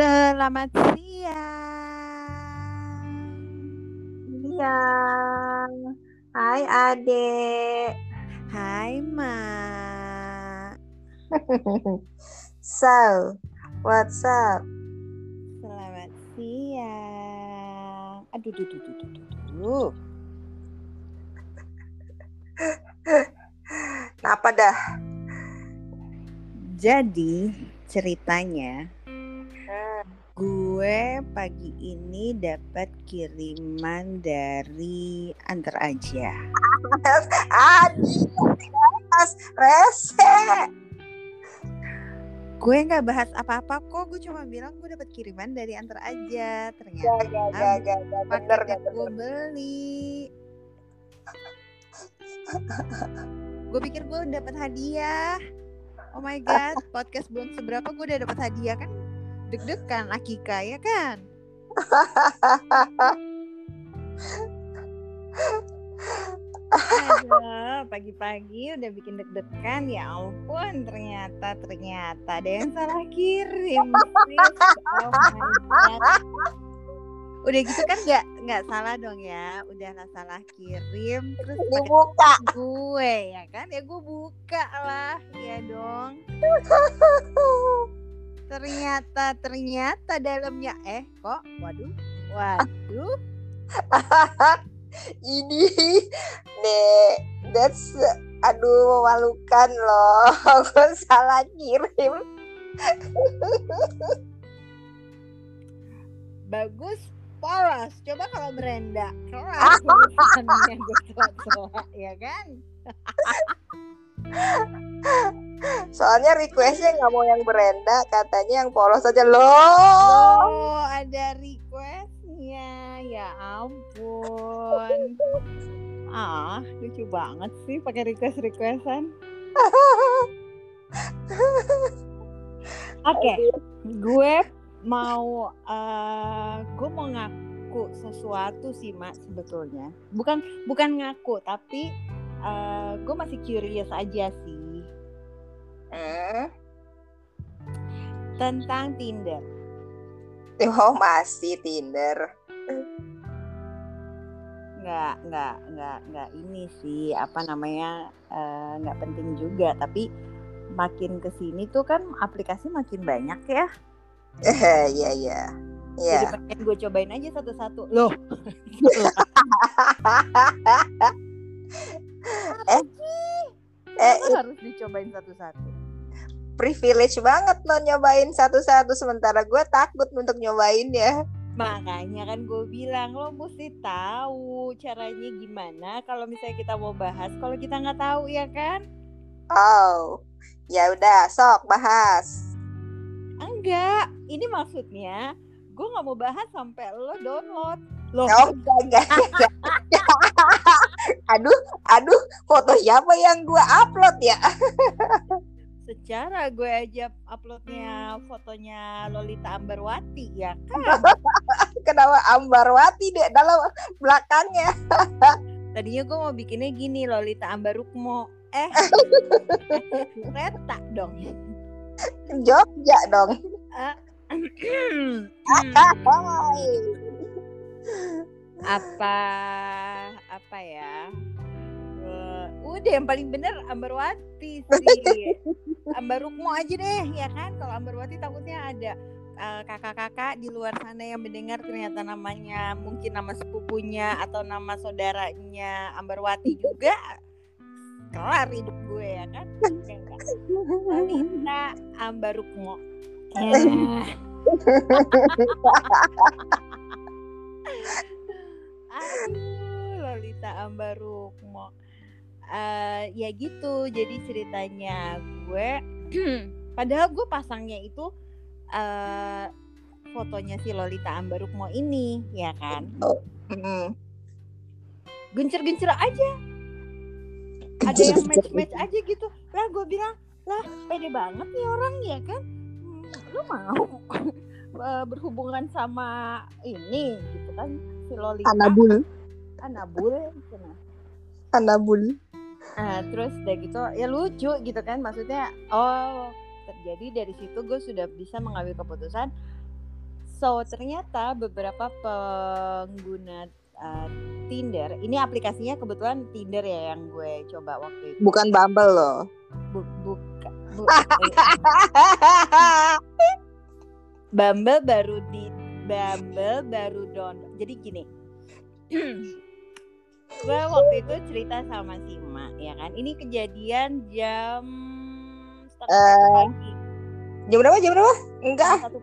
Selamat siang. Siang. Hai adek. Hai Ma. so, what's up? Selamat siang. Aduh, duh, duh, duh, duh, duh, duh. Kenapa dah? Jadi ceritanya. Gue pagi ini dapat kiriman dari antar aja. Adi, mas, rese. Gue nggak bahas apa-apa kok. Gue cuma bilang gue dapat kiriman dari antar aja. Ternyata gak, gak, gak, gak, bener, paket gak, yang gue bener. beli. gue pikir gue dapat hadiah. Oh my god, podcast belum seberapa gue udah dapat hadiah kan? Deg-degan Akika ya kan? Aduh, pagi-pagi udah bikin deg-degan ya ampun ternyata ternyata ada yang salah kirim. Oh. Udah gitu kan nggak nggak salah dong ya, udah lah salah kirim terus Dibuka. gue ya kan ya gue buka lah ya dong ternyata ternyata dalamnya eh kok? Waduh waduh. Ini, nih, that's, aduh, memalukan loh. Gue salah kirim. bagus polos. Coba kalau gue tua ya kan Soalnya requestnya nggak mau yang Brenda, katanya yang polos aja loh. oh ada requestnya ya ampun ah lucu banget sih pakai request requestan Oke, gue mau eh gue mau ngaku sesuatu sih mak sebetulnya. Bukan bukan ngaku tapi eh gue masih curious aja sih Hmm. tentang Tinder. Oh masih Tinder. Nggak nggak nggak nggak ini sih apa namanya eh, nggak penting juga tapi makin ke sini tuh kan aplikasi makin banyak ya. Eh, Iya iya. Iya. Jadi pengen gue cobain aja satu-satu. Loh. Eh, eh Kenapa harus dicobain satu-satu. privilege banget lo nyobain satu-satu sementara gue takut untuk nyobainnya. Makanya kan gue bilang lo mesti tahu caranya gimana kalau misalnya kita mau bahas kalau kita nggak tahu ya kan? Oh, ya udah sok bahas. Enggak, ini maksudnya gue nggak mau bahas sampai lo download. Loh, Oh, enggak, enggak, enggak. aduh, aduh, foto siapa yang gue upload ya? secara gue aja uploadnya fotonya Lolita Ambarwati ya kan? Kenapa Ambarwati deh dalam belakangnya? Tadinya gue mau bikinnya gini Lolita Ambarukmo. Eh, kereta dong. Jogja dong. Hmm. Apa apa ya? Eh, udah yang paling bener Ambarwati sih. Ambarukmo aja deh ya kan? Kalau Ambarwati takutnya ada eh, kakak-kakak di luar sana yang mendengar ternyata namanya mungkin nama sepupunya atau nama saudaranya Ambarwati juga kelar hidup gue ya kan. Lolita Ambarukmo Eh. Aduh, Lolita Ambarukmo. Eh ya gitu, jadi ceritanya gue, padahal gue pasangnya itu eh fotonya si Lolita Ambarukmo ini, ya kan? Mm. Gencer-gencer aja, ada yang match-match aja gitu. Lah gue bilang, lah pede banget nih orang ya kan? Hmm, lu mau eh, berhubungan sama ini gitu kan? Si Lolita. Anabul, Anabul. Anabul. Nah, terus udah gitu ya lucu gitu kan maksudnya oh terjadi dari situ gue sudah bisa mengambil keputusan So ternyata beberapa pengguna uh, Tinder, ini aplikasinya kebetulan Tinder ya yang gue coba waktu itu. Bukan Bumble loh. Bu, buka, bu, eh, Bumble baru di Bumble baru download. Jadi gini. gue waktu itu cerita sama si Ma, ya kan. Ini kejadian jam setengah pagi. Jam berapa? Jam berapa? Enggak, satu.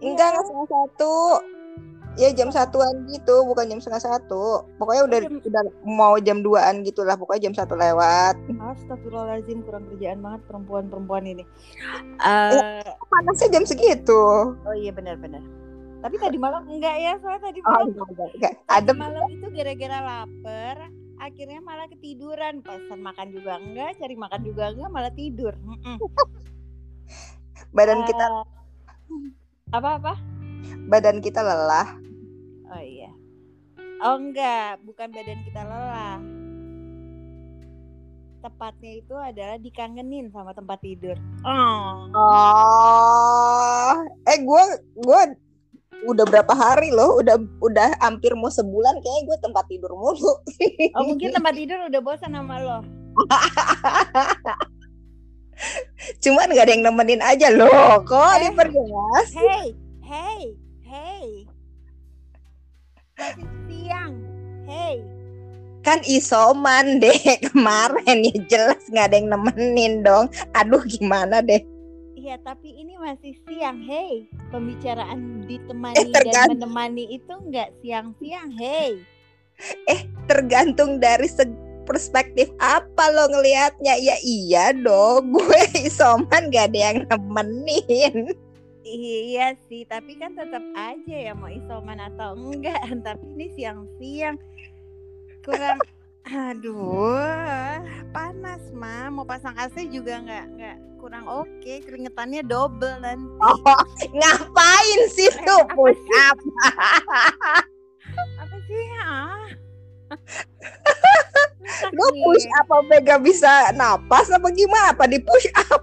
enggak, Iya. enggak setengah satu. Ya jam satuan gitu, bukan jam setengah satu. Pokoknya udah Jam- udah mau jam duaan gitulah, pokoknya jam satu lewat. Astagfirullahaladzim kurang kerjaan banget perempuan-perempuan ini. Eh, Panasnya jam segitu. oh iya benar-benar. Tapi tadi malam enggak ya, soalnya tadi Oh, malam enggak, enggak, enggak. tadi Adem. malam itu gara-gara lapar, akhirnya malah ketiduran. Pesan makan juga enggak, cari makan juga enggak, malah tidur. Badan kita Eh, apa-apa? badan kita lelah. Oh iya. Oh enggak, bukan badan kita lelah. Tepatnya itu adalah dikangenin sama tempat tidur. Oh. Oh, eh gue gue udah berapa hari loh, udah udah hampir mau sebulan kayaknya gue tempat tidur mulu. Oh mungkin tempat tidur udah bosan sama lo. Cuman gak ada yang nemenin aja loh, kok Eh. diperjelas. Hey, hey, hey. Masih siang. Hey. Kan isoman deh kemarin ya jelas nggak ada yang nemenin dong. Aduh gimana deh. Iya, tapi ini masih siang. Hey, pembicaraan ditemani Eh, dan menemani itu enggak siang-siang. Hey. Tergantung dari perspektif apa lo ngelihatnya. Ya iya dong, gue isoman gak ada yang nemenin. Iya sih, tapi kan tetap aja ya mau isoman atau enggak. Tapi ini siang-siang kurang aduh panas mah mau pasang AC juga nggak nggak kurang oke. Keringetannya double nanti. Oh, ngapain sih Eh, tuh? apa push sih? up? apa sih? Ah Lu push up apa gak bisa napas apa gimana? Apa di push up?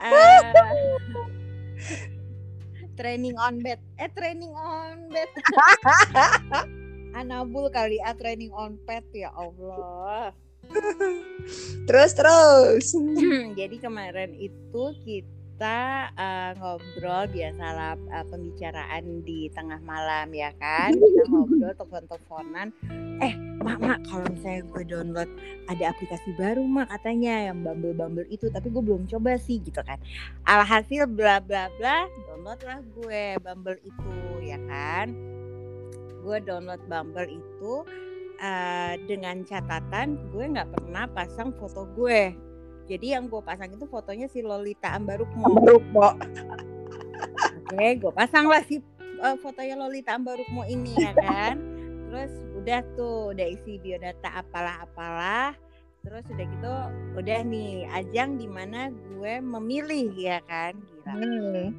Eh, training on bed. Eh training on bed Anabul kali ah training on pet ya Allah. Terus terus. jadi kemarin itu kita eh, ngobrol biasalah eh, pembicaraan di tengah malam ya kan? Kita ngobrol telepon-teleponan. Eh mak mak kalau misalnya gue download ada aplikasi baru mak katanya yang Bumble Bumble itu tapi gue belum coba sih gitu kan. Alhasil bla bla bla download lah gue Bumble itu ya kan gue download Bumble itu eh, dengan catatan gue nggak pernah pasang foto gue jadi yang gue pasang itu fotonya si Lolita Ambarukmo Baru kok. Oke, gue pasang lah si uh, fotonya Lolita Ambarukmo ini ya kan. Terus udah tuh, udah isi biodata apalah-apalah. Terus udah gitu, udah nih ajang di mana gue memilih ya kan, gila. Hmm.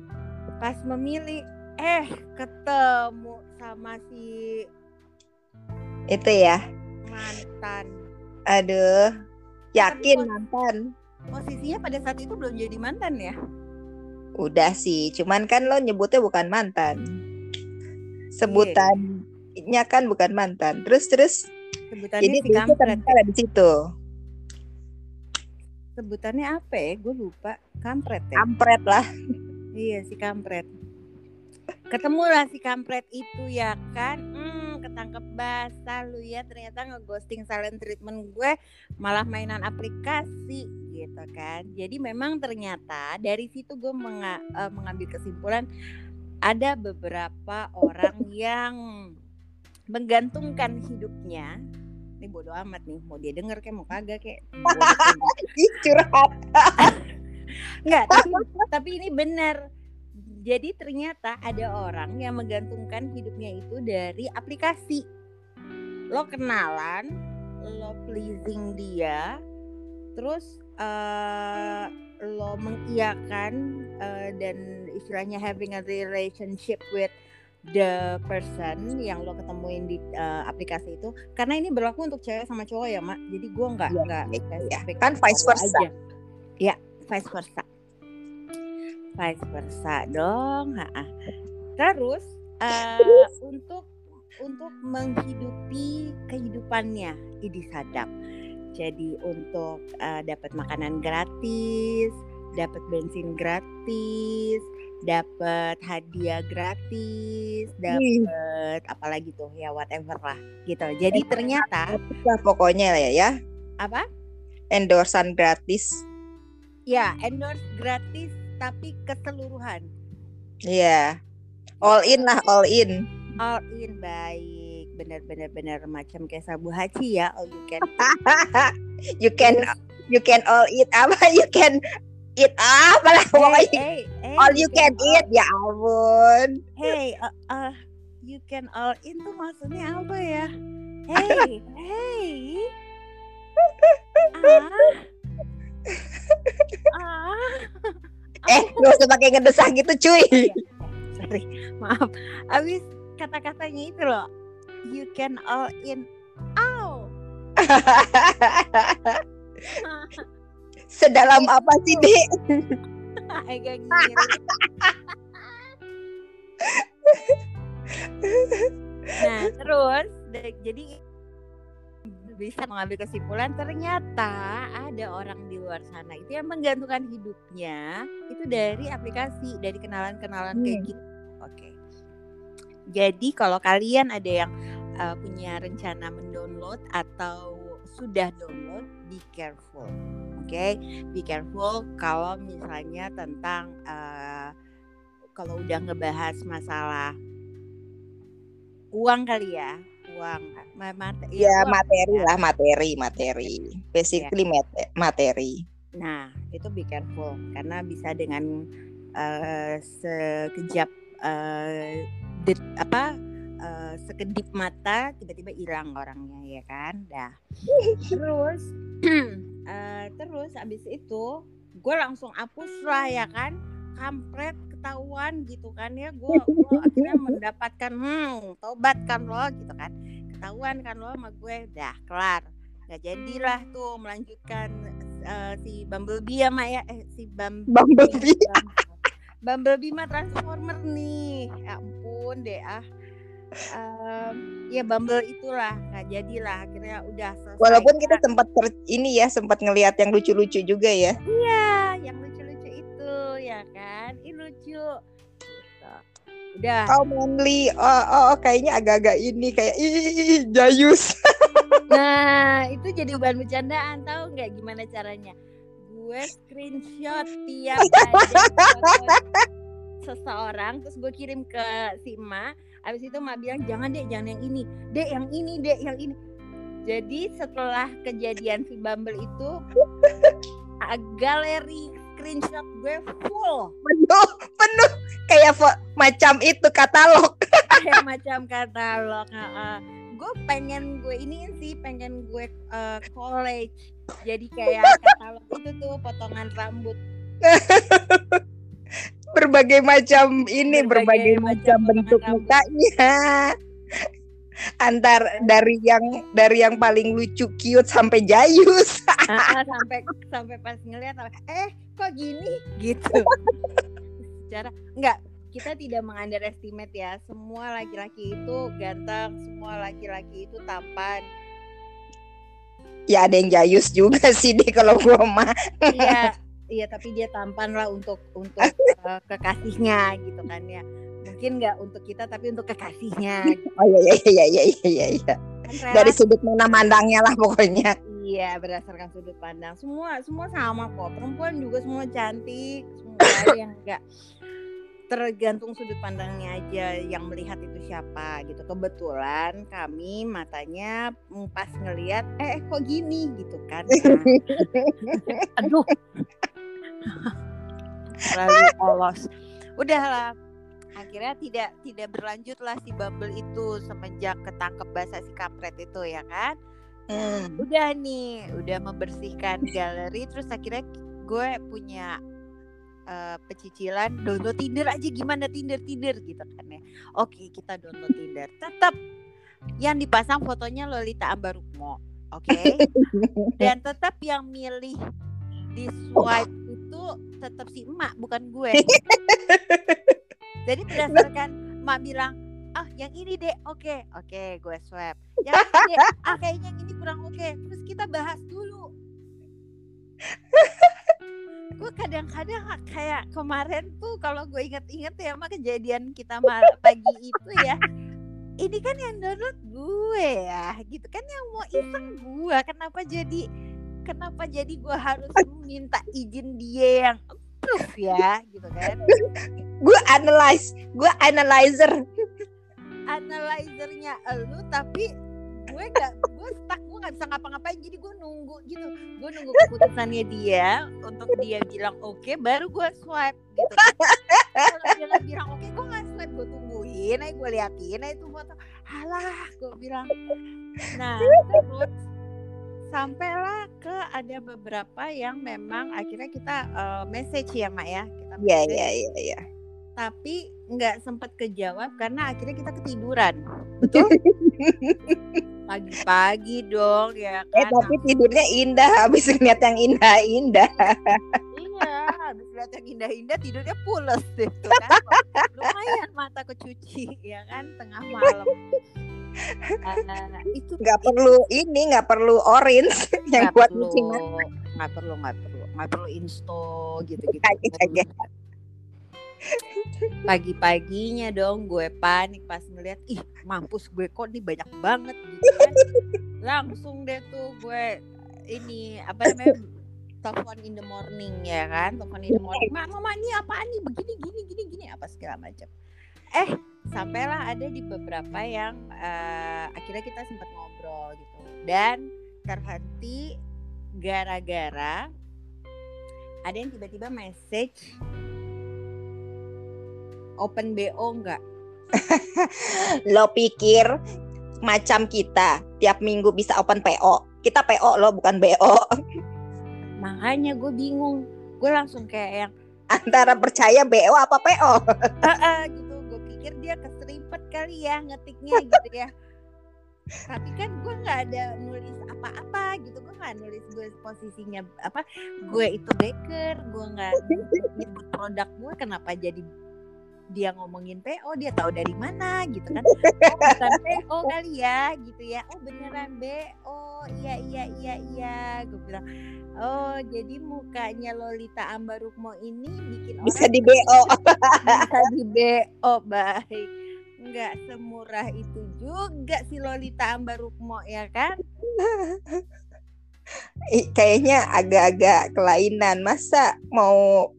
Pas memilih, eh ketemu sama si Itu ya. mantan. Aduh. Yakin Tapi mantan. Posisinya pada saat itu belum jadi mantan ya? Udah sih, cuman kan lo nyebutnya bukan mantan. Sebutannya kan bukan mantan. Terus terus Sebutannya jadi si kampret. ternyata di situ. Sebutannya apa ya? Gue lupa. Kampret ya? Kampret lah. Iya si kampret. Ketemulah si kampret itu ya kan. Hmm, ketangkep basah lu ya ternyata ngeghosting silent treatment gue malah mainan aplikasi gitu kan. Jadi memang ternyata dari situ gue menga- eh, mengambil kesimpulan ada beberapa orang yang menggantungkan hidupnya ini bodo amat nih mau dia denger kayak mau kagak kayak. Ih, curhat. Enggak, tapi tapi ini benar. Jadi ternyata ada orang yang menggantungkan hidupnya itu dari aplikasi. Lo kenalan, lo pleasing dia, terus eh, lo mengiyakan eh, dan istilahnya having a relationship with the person yang lo ketemuin di eh, aplikasi itu karena ini berlaku untuk cewek sama cowok ya mak jadi gue nggak Iya, nggak iya, spesifik Kan vice cowok versa. aja. ya vice versa vice versa dong. Terus uh, untuk untuk menghidupi kehidupannya ini sadap. Jadi untuk uh, dapat makanan gratis, dapat bensin gratis, dapat hadiah gratis, dapat apalagi tuh ya whatever lah gitu. Jadi ternyata Nah, pokoknya ya ya apa? endorsan gratis. Ya, endorse gratis tapi keseluruhan. Iya. All in lah, all in. All in baik. Bener bener macam kayak sabu haji ya, all you can. you can you can all eat apa? You can eat apa lah pokoknya. hey, hey, all you can eat ya ampun. Hey, uh, uh, you can all in tuh maksudnya apa ya? Hey, hey. Ah. Ah. Eh, gak usah pakai ngedesah gitu cuy. Sorry, maaf. Abis kata-katanya itu loh. You can all in. Ow. Sedalam apa sih, Dek? Agak nah, terus jadi bisa mengambil kesimpulan ternyata ada orang di luar sana itu yang menggantungkan hidupnya itu dari aplikasi dari kenalan-kenalan kayak Hmm. gitu. Oke. Jadi kalau kalian ada yang uh, punya rencana mendownload atau sudah download, be careful. Oke, be careful kalau misalnya tentang uh, kalau udah ngebahas masalah uang kali ya, uang ma- mate- Ya uang materi ya. lah, materi, materi. Basically mate- materi. Nah, itu be careful karena bisa dengan uh, sekejap uh, det- apa uh, sekedip mata tiba-tiba hilang orangnya ya kan. Dah. terus uh, terus abis itu gue langsung hapus lah ya kan. Kampret ketahuan gitu kan ya gue akhirnya mendapatkan hmm tobat kan lo gitu kan. Ketahuan kan lo sama gue. Dah kelar. Nggak jadilah tuh melanjutkan eh, si Bumblebee sama ya. Eh si Bam Bumblebee. Bumblebee. Mah Transformer nih. Ya ampun deh ah. Em, ya Bumble itulah nggak jadilah. Akhirnya udah selesai Walaupun kita kan. sempat ini ya, sempat ngelihat yang lucu-lucu juga ya. iya yang itu ya kan ini lucu Gitu. udah Oh manly, oh, oh, oh, kayaknya agak-agak ini kayak ih jayus. Nah, itu jadi bahan bercandaan tahu nggak gimana caranya? Gue screenshot tiap seseorang terus gue kirim ke si Ma. Habis itu Ma bilang jangan deh, jangan yang ini. Dek yang ini, dek yang ini. Jadi setelah kejadian si Bumble itu galeri screenshot gue full penuh, penuh kayak macam itu katalog. kayak macam katalog. Gue pengen gue ini sih, pengen gue eh, college. Jadi kayak katalog itu tuh potongan rambut berbagai macam ini Berbagai berbagai, macam macam bentuk mukanya antar dari yang dari yang paling lucu cute sampai jayus sampai sampai pas ngeliat eh kok gini? Gitu. Secara enggak kita tidak mengunderestimate ya. Semua laki-laki itu ganteng semua laki-laki itu tampan. Ya ada yang jayus juga sih deh kalau gua mah. Iya iya tapi dia tampan lah untuk untuk eh, kekasihnya gitu kan ya. Mungkin nggak untuk kita tapi untuk kekasihnya. Oh iya iya iya iya iya iya Kan dari sudut mana mandangnya lah pokoknya iya berdasarkan sudut pandang. Semua semua sama kok. Perempuan juga semua cantik semua ada yang enggak tergantung sudut pandangnya aja yang melihat itu siapa gitu. Kebetulan kami matanya pas ngelihat eh kok gini? gitu kan. Nah, aduh. Terlalu polos. Udahlah. Akhirnya tidak tidak berlanjut lah si Bumble itu semenjak ketangkep bahasa si kampret itu ya kan Hmm. udah nih udah membersihkan galeri terus akhirnya gue punya eh, pecicilan download Tinder aja gimana Tinder Tinder gitu kan ya. Oke kita download Tinder. Tetap yang dipasang fotonya Lolita Ambarukmo oke? Dan tetap yang milih di swipe itu itu tetap si emak bukan gue. Jadi berdasarkan emak bilang ah yang ini deh oke oke gue swab yang ini deh ah kayaknya yang ini kurang oke. Terus kita bahas dulu. Gue kadang-kadang kayak kemarin tuh kalau gue inget-inget ya sama kejadian kita pagi itu ya. Ini kan yang download gue ya gitu. Kan yang mau iseng gue kenapa jadi kenapa jadi gue harus minta izin dia yang approve ya gitu kan. Gue analyze gue analyzer analyzernya elu tapi gue gak gue stuck gue nggak bisa ngapa-ngapain. Jadi gue nunggu gitu gue nunggu keputusannya dia untuk dia bilang oke baru gue swipe gitu. Kalau dia bilang oke gue nggak swipe gue tungguin aja gue liatin aja itu foto. Halah gue bilang. Nah terus sampailah ke ada beberapa yang memang akhirnya kita uh, message ya mak ya. Kita Iya message, iya iya iya. Tapi nggak sempat kejawab karena akhirnya kita ketiduran. Betul. Pagi-pagi dong ya Eh kan? tapi tidurnya indah habis ngeliat yang indah-indah. iya habis lihat yang indah-indah tidurnya pules deh tuh kan? Lumayan mata kecuci ya kan? Tengah malam. Ah, itu Nggak perlu ini nggak perlu orange yang buat perlu cuci mata. nggak perlu nggak perlu. Nggak perlu insto gitu gitu. Pagi-paginya dong gue panik pas ngeliat ih mampus gue kok nih banyak banget gitu kan. Langsung deh tuh gue ini apa namanya telepon in the morning ya kan? Telepon in the morning mama mama ini apaan nih? Begini gini gini gini apa segala macam. Eh sampailah ada di beberapa yang eh, akhirnya kita sempat ngobrol gitu. Dan terhenti gara-gara ada yang tiba-tiba message open BO enggak Lo pikir macam kita tiap minggu bisa open PO. Kita PO lo bukan BO. makanya gue bingung gue langsung kayak yang Antara percaya BO apa PO. "Ah, ah," gitu gue pikir dia keseripet kali ya ngetiknya gitu ya tapi kan gue nggak ada nulis apa-apa gitu gue nggak nulis gue posisinya apa gue itu baker gue nggak nyebut produk gue kenapa jadi dia ngomongin PO dia tahu dari mana gitu kan. Oh, bukan PO kali ya gitu ya. Oh beneran BO iya iya iya iya gue bilang. Oh jadi mukanya Lolita Ambarukmo ini bikin Bisa orang di BO. bisa di BO baik. Nggak semurah itu juga si Lolita Ambarukmo ya kan? Kayaknya agak-agak kelainan. Masa mau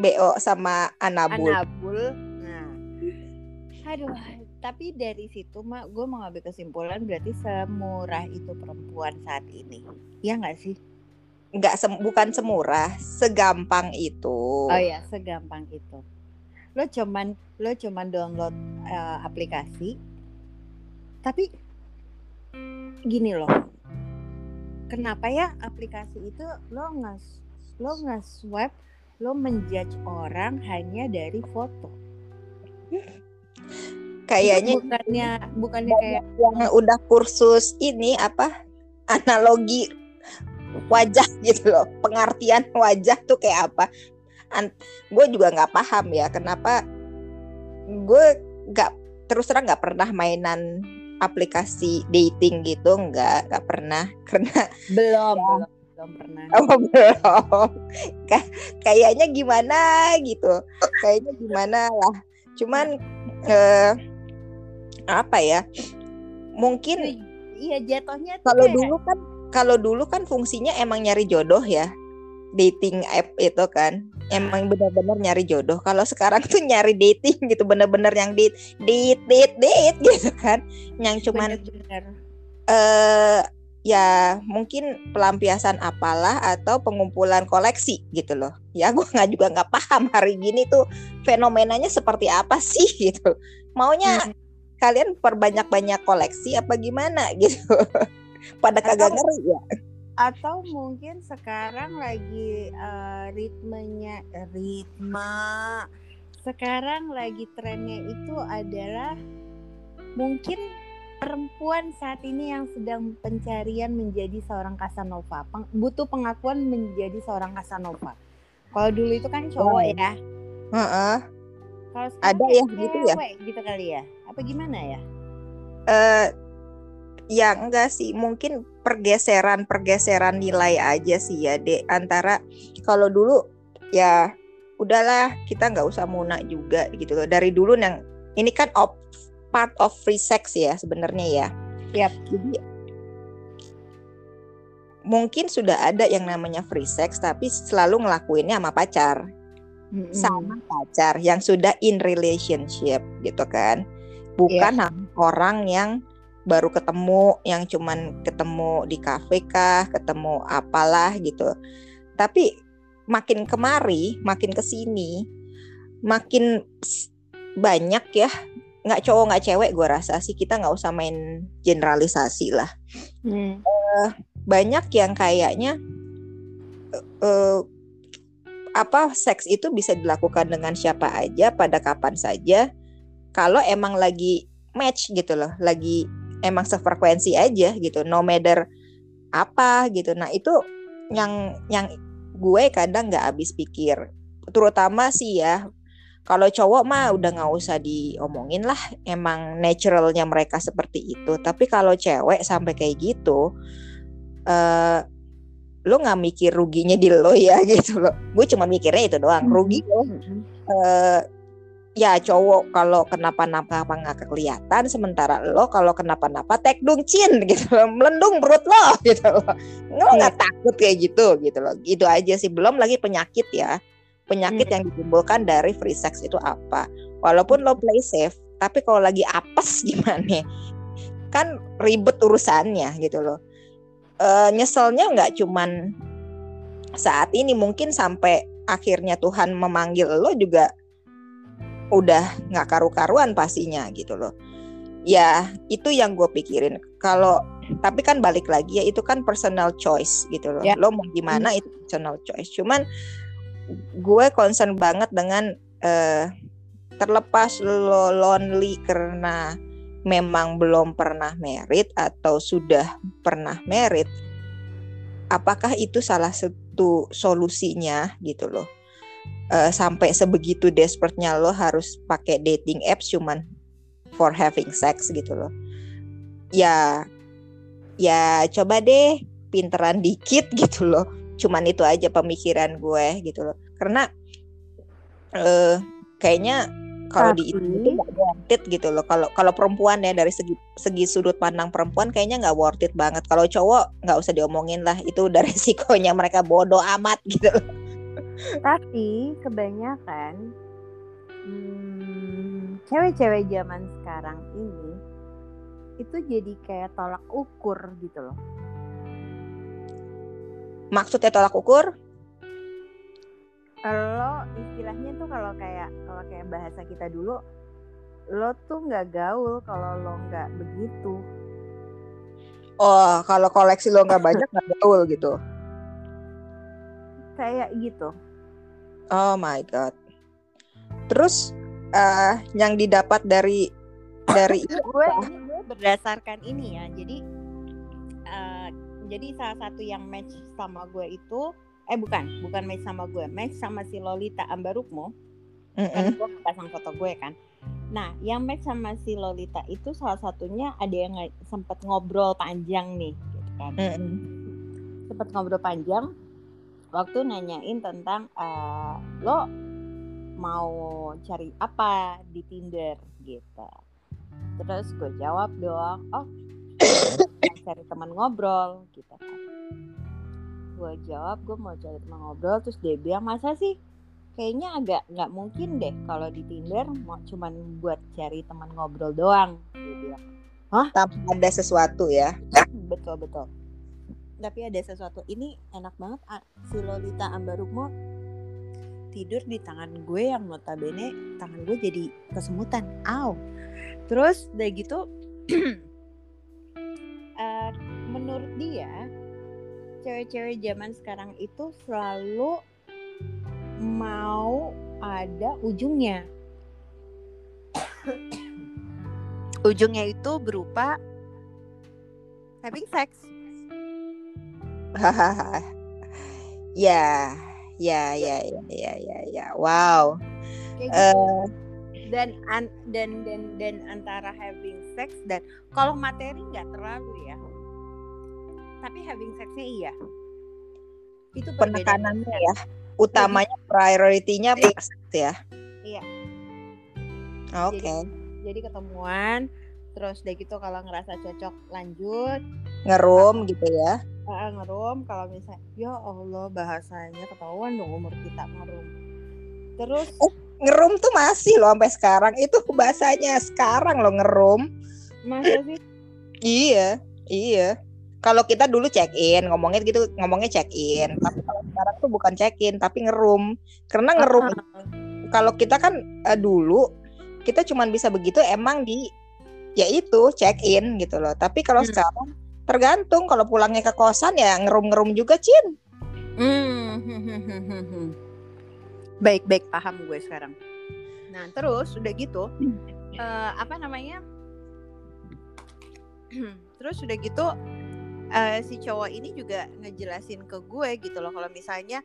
BO sama Anabul? Anabul aduh. Tapi dari situ mak gue mau ngambil kesimpulan berarti semurah itu perempuan saat ini. Ya nggak sih? Nggak sem- bukan semurah, segampang itu. oh ya segampang itu. Lo cuman lo cuman download eh, aplikasi tapi gini loh. Kenapa ya aplikasi itu lo nggak lo nggak swipe lo menjudge orang hanya dari foto Kayaknya Itu bukannya bukannya kayak yang udah kursus ini apa analogi wajah gitu loh. Pengertian wajah tuh kayak apa. Gue juga nggak paham ya kenapa gue nggak terus terang nggak pernah mainan aplikasi dating gitu nggak nggak pernah. Karena belum belum belum pernah. Oh, belum. Ka- kayaknya gimana gitu. Kayaknya gimana lah. Cuman eh, apa ya mungkin iya jatuhnya tuh kalau kayak- dulu kan kalau dulu kan fungsinya emang nyari jodoh ya dating app itu kan emang benar-benar nyari jodoh. Kalau sekarang tuh nyari dating gitu bener-bener yang date date date date gitu kan. Yang cuman bener-bener eh ya mungkin pelampiasan apalah atau pengumpulan koleksi gitu loh. Ya gue nggak juga nggak paham hari gini tuh fenomenanya seperti apa sih gitu. Maunya Hmm. Kalian perbanyak-banyak koleksi apa gimana gitu pada kagak ngeri ya atau mungkin sekarang lagi eh, ritmenya ritme sekarang lagi trennya itu adalah mungkin perempuan saat ini yang sedang pencarian menjadi seorang Casanova peng- butuh pengakuan menjadi seorang Casanova Kalau dulu itu kan cowok Oh. ya. Heeh. Kalau sekarang Ada kayak ya gitu ya? gitu kali ya. Apa gimana ya? Eh, ya enggak sih, mungkin pergeseran pergeseran nilai aja sih ya, dek. Antara kalau dulu ya udahlah kita nggak usah muna juga gitu loh. Dari dulu yang ini kan op, part of free sex ya sebenarnya ya. Yap. Jadi mungkin sudah ada yang namanya free sex tapi selalu ngelakuinnya sama pacar Mm-mm. sama pacar yang sudah in relationship gitu kan bukan sama orang yang baru ketemu yang cuman ketemu di kafe kah ketemu apalah gitu. Tapi makin kemari makin ke sini makin banyak ya nggak cowok nggak cewek gue rasa sih. Kita nggak usah main generalisasi lah. Hmm. banyak yang kayaknya eh, apa seks itu bisa dilakukan dengan siapa aja pada kapan saja kalau emang lagi match gitu loh lagi emang sefrekuensi aja gitu no matter apa gitu. Nah itu yang yang gue kadang nggak habis pikir. Terutama sih ya kalau cowok mah udah nggak usah diomongin lah emang naturalnya mereka seperti itu. Tapi kalau cewek sampai kayak gitu eh lo nggak mikir ruginya di lo ya gitu loh. Gue cuma mikirnya itu doang rugi lo. Mm-mm. Ya cowok kalau kenapa-napa apa nggak kelihatan sementara lo kalau kenapa-napa tek dung cin gitu loh melendung perut lo gitu loh. Lo nggak takut kayak gitu gitu loh. Itu aja sih belum lagi penyakit ya. Penyakit yang ditimbulkan dari free sex itu apa? Walaupun lo play safe tapi kalau lagi apes gimana kan ribet urusannya gitu loh. Eh, nyeselnya nggak cuman saat ini mungkin sampai akhirnya Tuhan memanggil lo juga udah nggak karu-karuan pastinya gitu loh. Ya itu yang gue pikirin. Kalau tapi kan balik lagi ya itu kan personal choice gitu loh. Ya. lo mau gimana itu personal choice. Cuman gue concern banget dengan eh, terlepas lo lonely karena memang belum pernah merit atau sudah pernah merit apakah itu salah satu solusinya gitu loh Eh, sampai sebegitu desperate-nya lo harus pakai dating apps cuman for having sex gitu loh. Ya ya coba deh pinteran dikit gitu loh. Cuman itu aja pemikiran gue gitu loh. Karena eh kayaknya kalau di itu nggak worth it gitu loh. Kalau kalau perempuan ya dari segi segi sudut pandang perempuan kayaknya nggak worth it banget. Kalau cowok nggak usah diomongin lah itu udah resikonya mereka bodoh amat gitu loh Tapi kebanyakan hmm, cewek-cewek zaman sekarang ini itu jadi kayak tolak ukur gitu loh. maksudnya tolak ukur Lo istilahnya tuh kalau kayak kalau kayak bahasa kita dulu, lo tuh nggak gaul kalau lo nggak begitu. oh kalau koleksi lo nggak banyak nggak gaul gitu Kayak gitu. Oh my god. Terus eh yang didapat dari dari gue berdasarkan ini ya. Jadi eh, jadi salah satu yang match sama gue itu eh bukan bukan match sama gue match sama si Lolita Ambarukmo. Kan Mm-mm. gue pasang foto gue kan. Nah yang match sama si Lolita itu salah satunya ada yang sempet ngobrol panjang nih gitu kan. Mm-mm. sempet ngobrol panjang waktu nanyain tentang eh, lo mau cari apa di Tinder gitu. Terus gue jawab dong, oh cari teman ngobrol gitu kan. Gue jawab gue mau cari teman ngobrol, terus dia bilang masa sih kayaknya agak nggak mungkin deh kalau di Tinder mau cuman buat cari teman ngobrol doang. Dia bilang tanpa ada sesuatu ya betul betul tapi ada sesuatu ini enak banget si Lolita Ambarukmo tidur di tangan gue yang notabene tangan gue jadi kesemutan. Aw terus udah gitu eh, menurut dia cewek-cewek zaman sekarang itu selalu mau ada ujungnya. Ujungnya itu berupa having sex. Ya ya ya ya ya ya. Ya wow. Kayak gitu. Eh, dan an- dan dan dan antara having sex dan kalau materi nggak terlalu ya. Tapi having sexnya iya. Itu penekanannya ya. Utamanya prioritinya pas ya. Iya. oke. Jadi ketemuan terus udah gitu kalau ngerasa cocok lanjut. Ngerum gitu ya uh, ngerum kalau misalnya ya Allah bahasanya ketahuan dong umur kita ngerum. Terus ngerum tuh masih loh sampai sekarang. Itu bahasanya sekarang loh ngerum. Masa sih. Iya iya. Kalau kita dulu check in ngomongnya gitu ngomongnya check in tapi kalau sekarang tuh bukan check in tapi ngerum. Karena ngerum Ah, kalau kita kan eh, dulu kita cuman bisa begitu emang di ya itu check in gitu loh. Tapi kalau Hmm. sekarang tergantung kalau pulangnya ke kosan ya ngerum-ngerum juga cin Hmm. Baik baik paham gue sekarang. Nah terus udah gitu eh, apa namanya? terus udah gitu eh, si cowok ini juga ngejelasin ke gue gitu loh kalau misalnya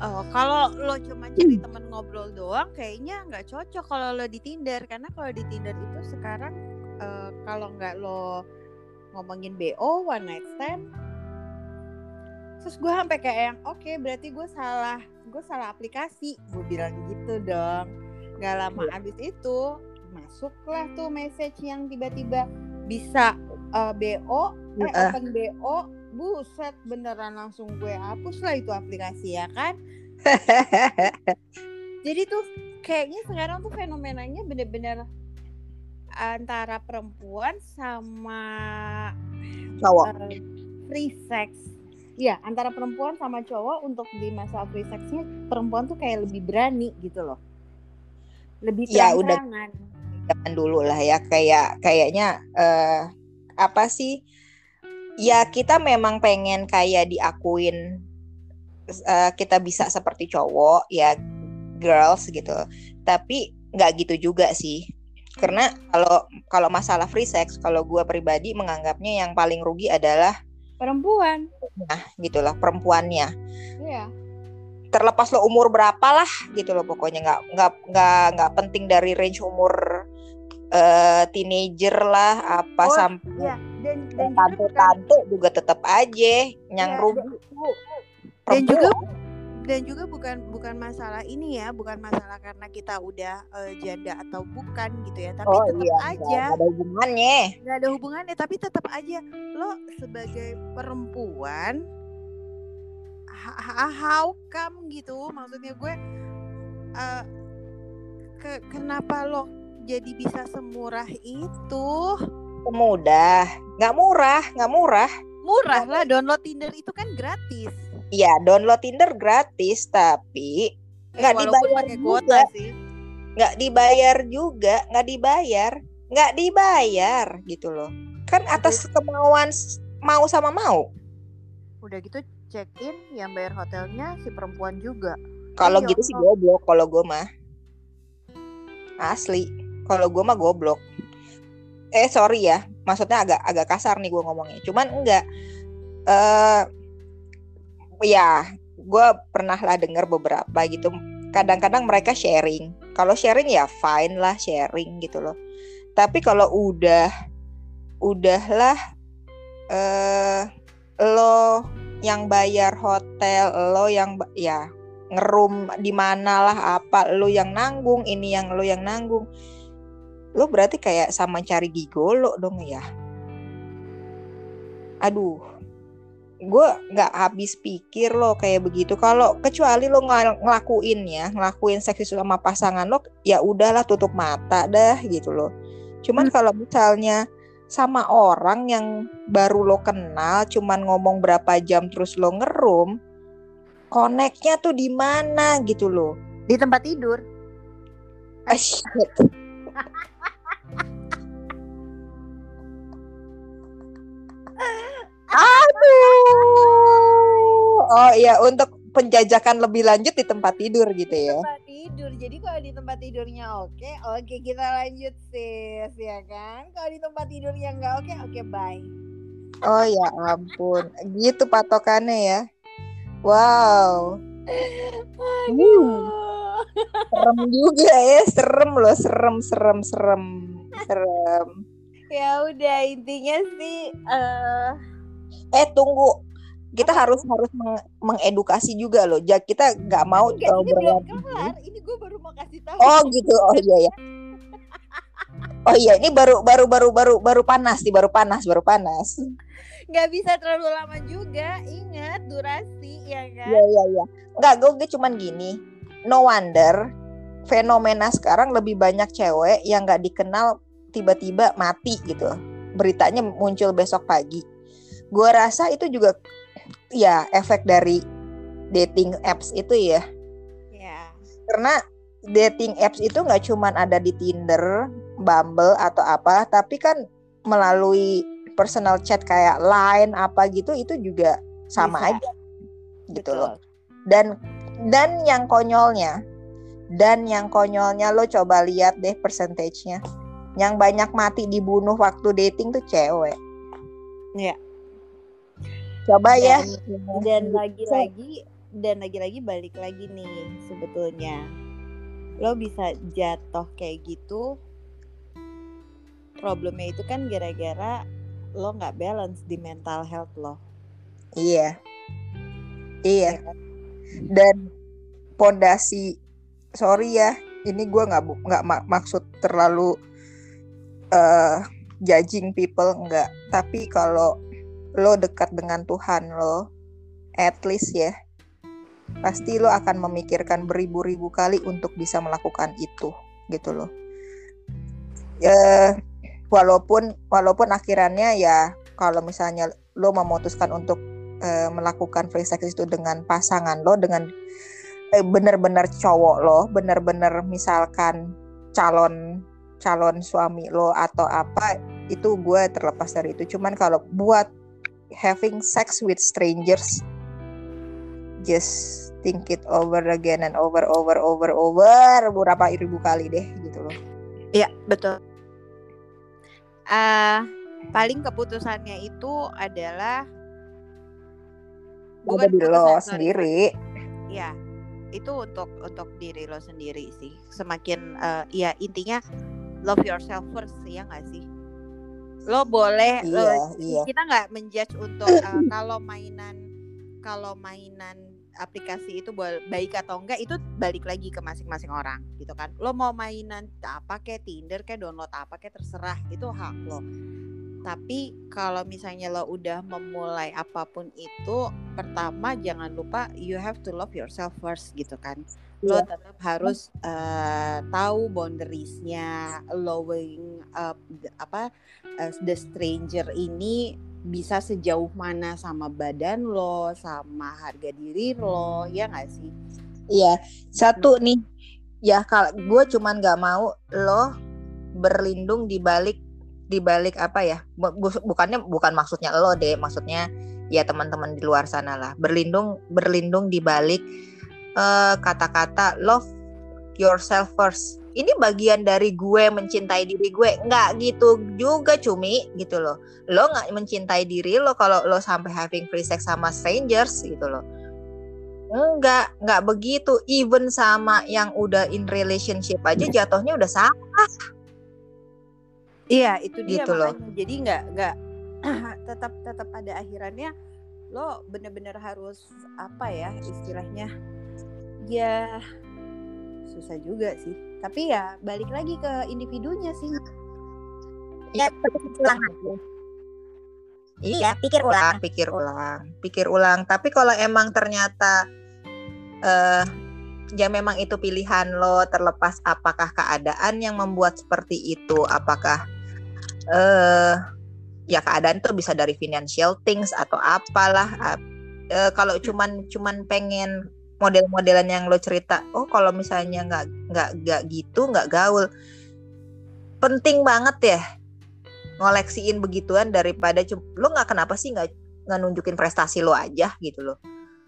eh, kalau lo cuma cari temen ngobrol doang kayaknya nggak cocok kalau lo di Tinder karena kalau di Tinder itu sekarang eh, kalau nggak lo ngomongin BO one night stand. Terus gue sampai kayak yang oke berarti gue salah gue salah aplikasi. Gue bilang gitu dong. Nggak lama abis itu masuklah tuh message yang tiba-tiba bisa eh, BO eh Eh. open BO buset beneran langsung gue hapus lah itu aplikasi ya kan? Jadi tuh kayaknya sekarang tuh fenomenanya bener-bener antara perempuan sama cowok eh, free sex. Ya, antara perempuan sama cowok untuk di masa free sexnya perempuan tuh kayak lebih berani gitu loh. Lebih Ya, udah. zaman dulu lah ya kayak kayaknya eh apa sih ya kita memang pengen kayak diakuin eh, kita bisa seperti cowok ya girls gitu tapi nggak gitu juga sih karena kalau kalau masalah free sex kalau gue pribadi menganggapnya yang paling rugi adalah Perempuan. nah gitulah perempuannya. Iya. terlepas lo umur berapa lah gitu loh pokoknya. Nggak nggak nggak nggak penting dari range umur eh teenager lah apa Oh, sampai Iya, dan dan tante-tante juga tetap aja yang Iya, rugi. Dan juga dan juga bukan bukan masalah ini ya, bukan masalah karena kita udah eh, janda atau bukan gitu ya, tapi oh tetap iya aja nggak ada hubungannya. nggak ada hubungannya tapi tetap aja lo sebagai perempuan how come gitu? Maksudnya gue eh, ke kenapa lo jadi bisa semurah itu? Mudah nggak murah nggak murah. Murah lah download Tinder itu kan gratis Iya download Tinder gratis tapi Eh, Nggak walaupun dibayar juga. sih. Nggak dibayar juga nggak dibayar nggak dibayar gitu loh. Kan atas kemauan mau sama mau. Udah gitu check in yang bayar hotelnya si perempuan juga. Kalau Iya, gitu sih oh. goblok kalau gue mah. Asli kalau gue mah goblok. Eh sorry ya maksudnya agak agak kasar nih gue ngomongnya. Cuman enggak eh ya gue pernah lah dengar beberapa gitu. Kadang-kadang mereka sharing. Kalau sharing ya fine lah sharing gitu loh. Tapi kalau udah udahlah eh lo yang bayar hotel lo yang ya ngerum di mana lah apa lo yang nanggung ini yang lo yang nanggung. Lo berarti kayak sama cari gigolo dong ya? Aduh gue nggak habis pikir lo kayak begitu. Kalau kecuali lo ngel- ngelakuin ya ngelakuin seks sama pasangan lo ya udahlah tutup mata dah gitu loh. Cuman kalau misalnya sama orang yang baru lo kenal cuman ngomong berapa jam terus lo ngerum koneknya tuh di mana gitu loh. Di tempat tidur. Ah, shit. Oh iya untuk penjajakan lebih lanjut di tempat tidur gitu ya. tempat tidur. Jadi kalau di tempat tidurnya oke oke kita lanjut sis ya kan? Kalau di tempat tidurnya nggak oke oke bye. Oh ya ampun, gitu patokannya ya. Wow. Aduh. serem juga ya. Serem loh. Serem serem serem. Serem. Ya udah intinya sih eh eh tunggu. Kita harus harus meng- mengedukasi juga loh. Ja kita nggak mau enggak ini belum kelar. Ini gue baru mau kasih tahu. Oh gitu. Oh iya ya oh iya. Ini baru baru baru baru baru panas nih. Baru panas baru panas. Nggak bisa terlalu lama juga. Ingat durasi ya kan? Iya iya iya. Nggak gue gue cuman gini. No wonder fenomena sekarang lebih banyak cewek yang nggak dikenal tiba-tiba mati gitu. Beritanya muncul besok pagi gue rasa itu juga ya efek dari dating apps itu ya ya karena dating apps itu nggak cuman ada di Tinder, Bumble atau apa, tapi kan melalui personal chat kayak Line apa gitu itu juga sama Bisa. aja gitu betul. loh. Dan dan yang konyolnya dan yang konyolnya lo coba lihat deh persentasenya. Yang banyak mati dibunuh waktu dating tuh cewek. Iya. Coba ya. dan lagi-lagi dan lagi-lagi balik lagi nih sebetulnya lo bisa jatuh kayak gitu problemnya itu kan gara-gara lo nggak balance di mental health lo Iya. ya Iya. kan? dan pondasi sorry ya ini gua nggak nggak mak- maksud terlalu eh judging people enggak tapi kalau lo dekat dengan Tuhan lo at least ya pasti lo akan memikirkan beribu-ribu kali untuk bisa melakukan itu gitu loh. Ya walaupun walaupun akhirannya ya kalau misalnya lo memutuskan untuk eh, melakukan free sex itu dengan pasangan lo dengan eh, bener-bener cowok lo bener-bener misalkan calon calon suami lo atau apa itu gue terlepas dari itu. Cuman kalau buat having sex with strangers. Just think it over again and over over over over. Berapa ribu kali deh gitu loh. Iya betul. Eh paling keputusannya itu adalah ada di lo sendiri. ya itu untuk untuk diri lo sendiri sih. Semakin eh, ya intinya love yourself first ya nggak sih lo boleh lo- iya iya. kita nggak menjudge untuk eh, kalau mainan kalau mainan aplikasi itu baik atau enggak itu balik lagi ke masing-masing orang gitu kan. Lo mau mainan apa kayak Tinder kayak download apa kayak terserah itu hak lo tapi kalau misalnya lo udah memulai apa pun itu pertama jangan lupa you have to love yourself first gitu kan. Lo Iya. tetap harus eh, tahu boundariesnya lowering up the- apa eh, the stranger ini bisa sejauh mana sama badan lo sama harga diri lo ya nggak sih? Iya, satu nih, ya kalau gue cuman nggak mau lo berlindung di balik di balik apa ya? Bu- bu- Bukannya bukan maksudnya lo deh, maksudnya ya teman-teman di luar sana lah berlindung berlindung di balik eh, kata-kata love yourself first. Ini bagian dari gue mencintai diri gue, nggak gitu juga cumi gitu loh. Lo nggak mencintai diri lo kalau lo sampai having free sex sama strangers gitu loh. Enggak, enggak begitu. Even sama yang udah in relationship aja jatuhnya udah salah. Iya itu dia Gitu loh. jadi nggak nggak tetap tetap pada akhirannya. Lo bener-bener harus apa ya istilahnya? Ya susah juga sih. Tapi ya balik lagi ke individunya sih. Ya, ulang. Iya, pikir ulang, pikir ulang, pikir ulang. Tapi kalau emang ternyata eh ya memang itu pilihan lo terlepas apakah keadaan yang membuat seperti itu, apakah eh ya keadaan tuh bisa dari financial things atau apalah. Ap- eh, kalau cuman cuman pengen model-modelan yang lo cerita, oh kalau misalnya nggak nggak nggak gitu nggak gaul, penting banget ya ngoleksiin begituan daripada lo nggak kenapa sih nggak nunjukin prestasi lo aja gitu loh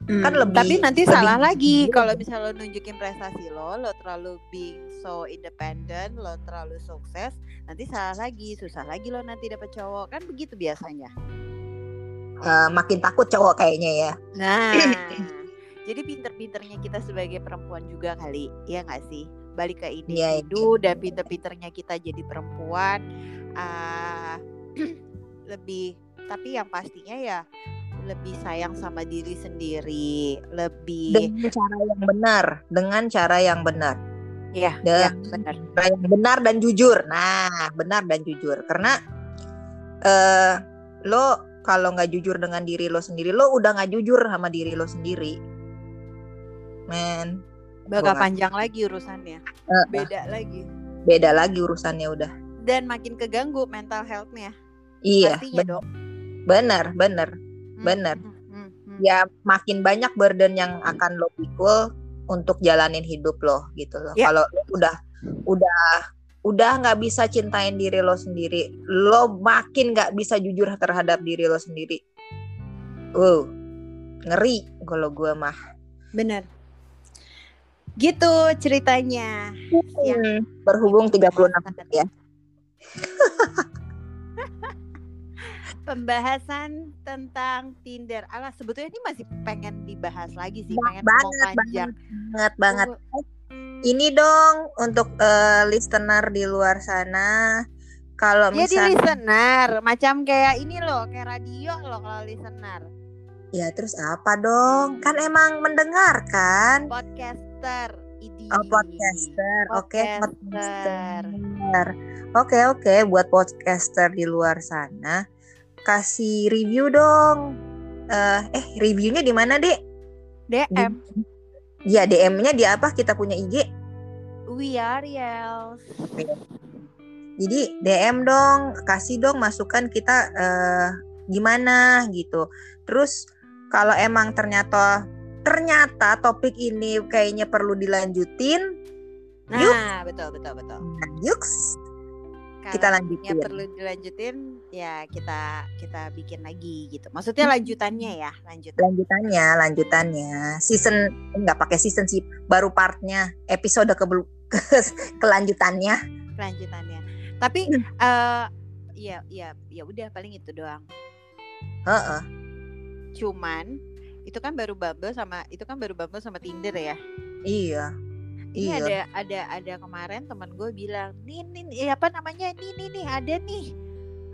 Kan lebih- tapi nanti lebih salah lagi. kalau misalnya lo nunjukin prestasi lo lo terlalu being so independent lo terlalu sukses nanti salah lagi susah lagi lo nanti dapet cowok. Kan begitu biasanya. Eh, makin takut cowok kayaknya ya. Nah, Jadi pinter-pinternya kita sebagai perempuan juga kali, ya nggak sih? Balik ke Iya, individu dan pinter-pinternya kita jadi perempuan ah lebih tapi yang pastinya ya lebih sayang sama diri sendiri, lebih dengan cara yang benar dengan cara yang benar. Ya, Dan- ya benar. cara yang benar dan jujur. Nah benar dan jujur. Karena eh lo kalau nggak jujur dengan diri lo sendiri lo udah nggak jujur sama diri lo sendiri. Men Bakal panjang lagi urusannya, Eh, beda lagi. Beda lagi urusannya udah. Dan makin keganggu mental health-nya. iya Pastinya ben- dong. benar benar Hmm, benar. hmm, hmm, ya makin banyak burden yang akan lo pikul untuk jalanin hidup lo gitu loh. Ya. Kalau udah udah udah nggak bisa cintain diri lo sendiri, lo makin nggak bisa jujur terhadap diri lo sendiri. Uh, ngeri kalau gue mah. Bener. Gitu ceritanya. Yang Hmm, berhubung 36 menit ya. Pembahasan tentang Tinder. Alah sebetulnya ini masih pengen dibahas lagi sih, pengen banget, panjang. Banget banget. Tunggu. Ini dong untuk eh, listener di luar sana. Kalau di misalnya listener, macam kayak ini loh, kayak radio loh kalau listener. ya terus apa dong? Kan emang mendengarkan. Podcaster, idi. Oh, podcaster. Oke, Podcaster. podcaster. Oke, oke buat podcaster di luar sana kasih review dong. Eh, eh reviewnya di mana, Dek? DM, Ya, DM-nya di apa? Kita punya IG. we are yells. Jadi DM dong, kasih dong masukan kita eh, gimana gitu. Terus kalau emang ternyata ternyata topik ini kayaknya perlu dilanjutin, Yuk. Nah, betul betul betul. nah, yuks kita lanjutin. yang perlu dilanjutin ya kita kita bikin lagi gitu. Maksudnya lanjutannya ya, lanjutan. lanjutannya lanjutannya season nggak pakai season sih baru partnya episode ke kelanjutannya Lanjutannya. Tapi eh ya ya ya udah paling itu doang. Heeh. Cuman itu kan baru Bumble sama itu kan baru Bumble sama Tinder ya. iya Ini Iya. ada ada ada kemarin teman gue bilang, "Nih nih eh, apa namanya? Nih nih nih ada nih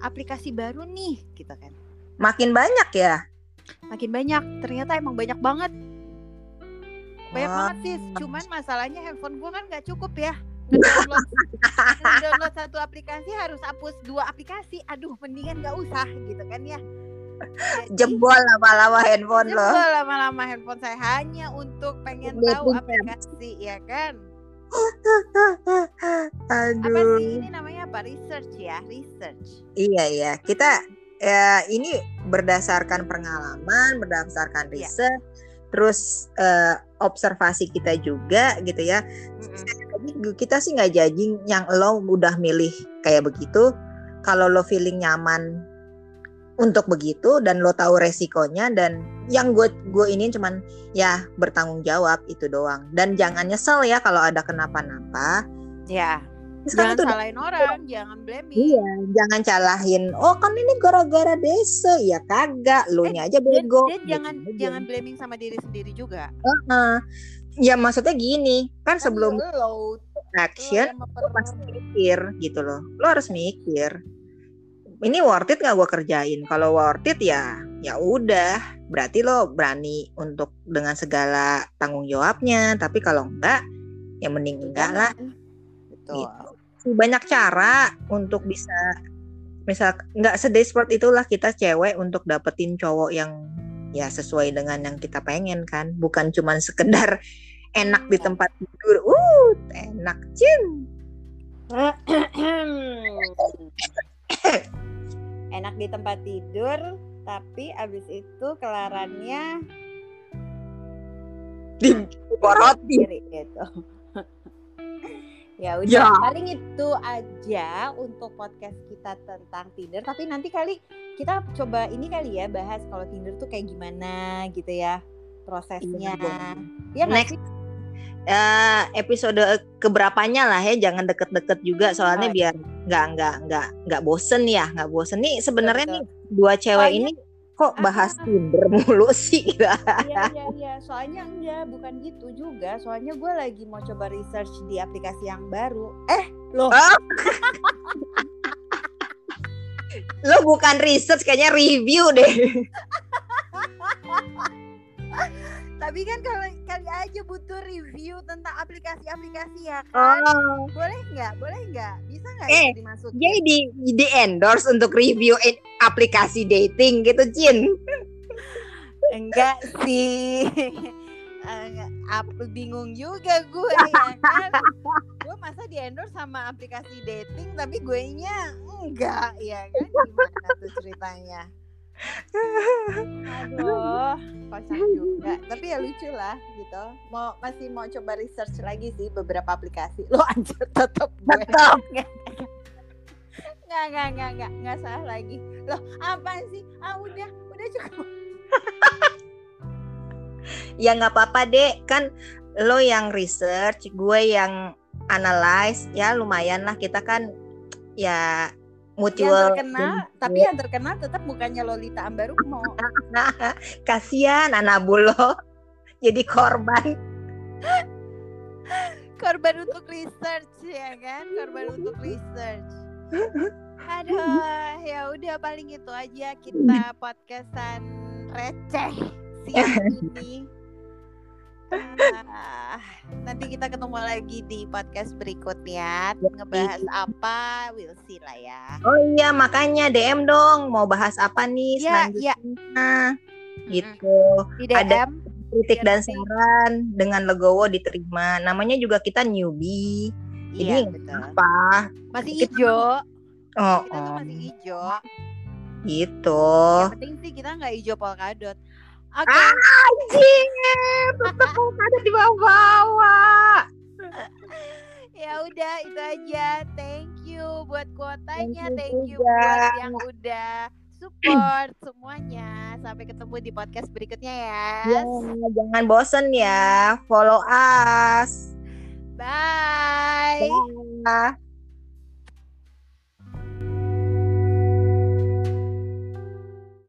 aplikasi baru nih." gitu kan. makin banyak ya Makin banyak. Ternyata emang banyak banget. Banyak Wah. banget sih. Cuman masalahnya handphone gue kan nggak cukup ya. Ngedownload, ngedownload satu aplikasi harus hapus dua aplikasi. Aduh, mendingan nggak usah gitu kan ya. Jebol lama-lama handphone lo jebol lama-lama handphone saya hanya untuk pengen tahu Dating aplikasi ya kan. Apa aduh sih ini namanya apa? Research ya, research. iya iya kita ya ini berdasarkan pengalaman berdasarkan Iya. riset terus eh, observasi kita juga gitu ya. Jadi kita sih nggak judging yang lo udah milih kayak begitu. Kalau lo feeling nyaman untuk begitu dan lo tahu resikonya dan yang gue gue ini cuman ya bertanggung jawab itu doang dan jangan nyesel ya kalau ada kenapa-napa. Ya, Sekarang jangan salahin orang, jangan blaming. iya jangan calahin oh kan ini gara-gara desa ya kagak lo nya aja Dan, bego. dan Gitu jangan aja. jangan blaming sama diri sendiri juga. Heeh. ya maksudnya gini kan sebelum lo, action lo pasti mikir gitu loh lo harus mikir ini worth it nggak gue kerjain? Kalau worth it ya ya udah. Berarti lo berani untuk dengan segala tanggung jawabnya. Tapi kalau enggak ya mending enggak lah. Betul. Gitu. banyak cara untuk bisa misal nggak sedesperate itulah kita cewek untuk dapetin cowok yang ya sesuai dengan yang kita pengen kan. Bukan cuman sekedar enak di tempat tidur. Uh enak cim Enak di tempat tidur, tapi abis itu kelarannya di boroti sendiri gitu. ya udah Ya. paling itu aja untuk podcast kita tentang Tinder tapi nanti kali kita coba ini kali ya bahas kalau Tinder tuh kayak gimana gitu ya prosesnya ya Next. sih? Eh, episode keberapanya lah ya jangan deket-deket juga soalnya Oh, biar nggak nggak nggak nggak bosen ya nggak bosen nih sebenarnya nih dua cewek Soalnya- ini kok bahas Tinder mulu sih Iya iya iya, soalnya enggak, bukan gitu juga. Soalnya gue lagi mau coba research di aplikasi yang baru. Eh, loh. Ah. Lo bukan research kayaknya review deh. Tapi kan kalau kali aja butuh review tentang aplikasi-aplikasi ya kan. Oh. Boleh nggak? Boleh nggak? Bisa nggak Eh, dimasukin? Jadi di, di endorse untuk review in- aplikasi dating gitu, Jin. Enggak sih. Apa bingung juga gue ya kan. Gue masa di endorse sama aplikasi dating tapi gue nya enggak ya kan gimana tuh ceritanya. Aduh, kocak juga. Tapi ya lucu lah gitu. Mau masih mau coba research lagi sih beberapa aplikasi. Lo anjir tetap gue. Tetap. Nggak, nggak, nggak, nggak, nggak salah lagi. Loh, apa sih? Ah, udah, udah cukup. Ya nggak apa-apa deh, kan lo yang research, gue yang analyze, ya lumayan lah kita kan ya Yang mutual. terkenal, tapi yang terkenal tetap bukannya Lolita Ambarukmo. Kasihan anak bulo jadi korban. Korban untuk research ya kan? Korban untuk research. Aduh, ya udah paling itu aja kita podcastan receh siang ini. Ah, nanti kita ketemu lagi di podcast berikutnya ngebahas apa we'll see lah ya Oh iya, makanya DM dong mau bahas apa nih Iya, selanjutnya. Mm-mm. Gitu. di Ada- DM Kritik Biar dan saran dengan legowo diterima. Namanya juga kita newbie. iya Jadi betul apa? masih hijau Oh, kita tuh oh, masih hijau gitu. yang penting sih kita nggak hijau polkadot oke Anjing, tetap ada di bawah-bawah. ya udah itu aja thank you buat kuotanya Thank thank you buat yang udah support semuanya sampai ketemu di podcast berikutnya ya Ya, jangan bosen ya. Follow us. bye Bye.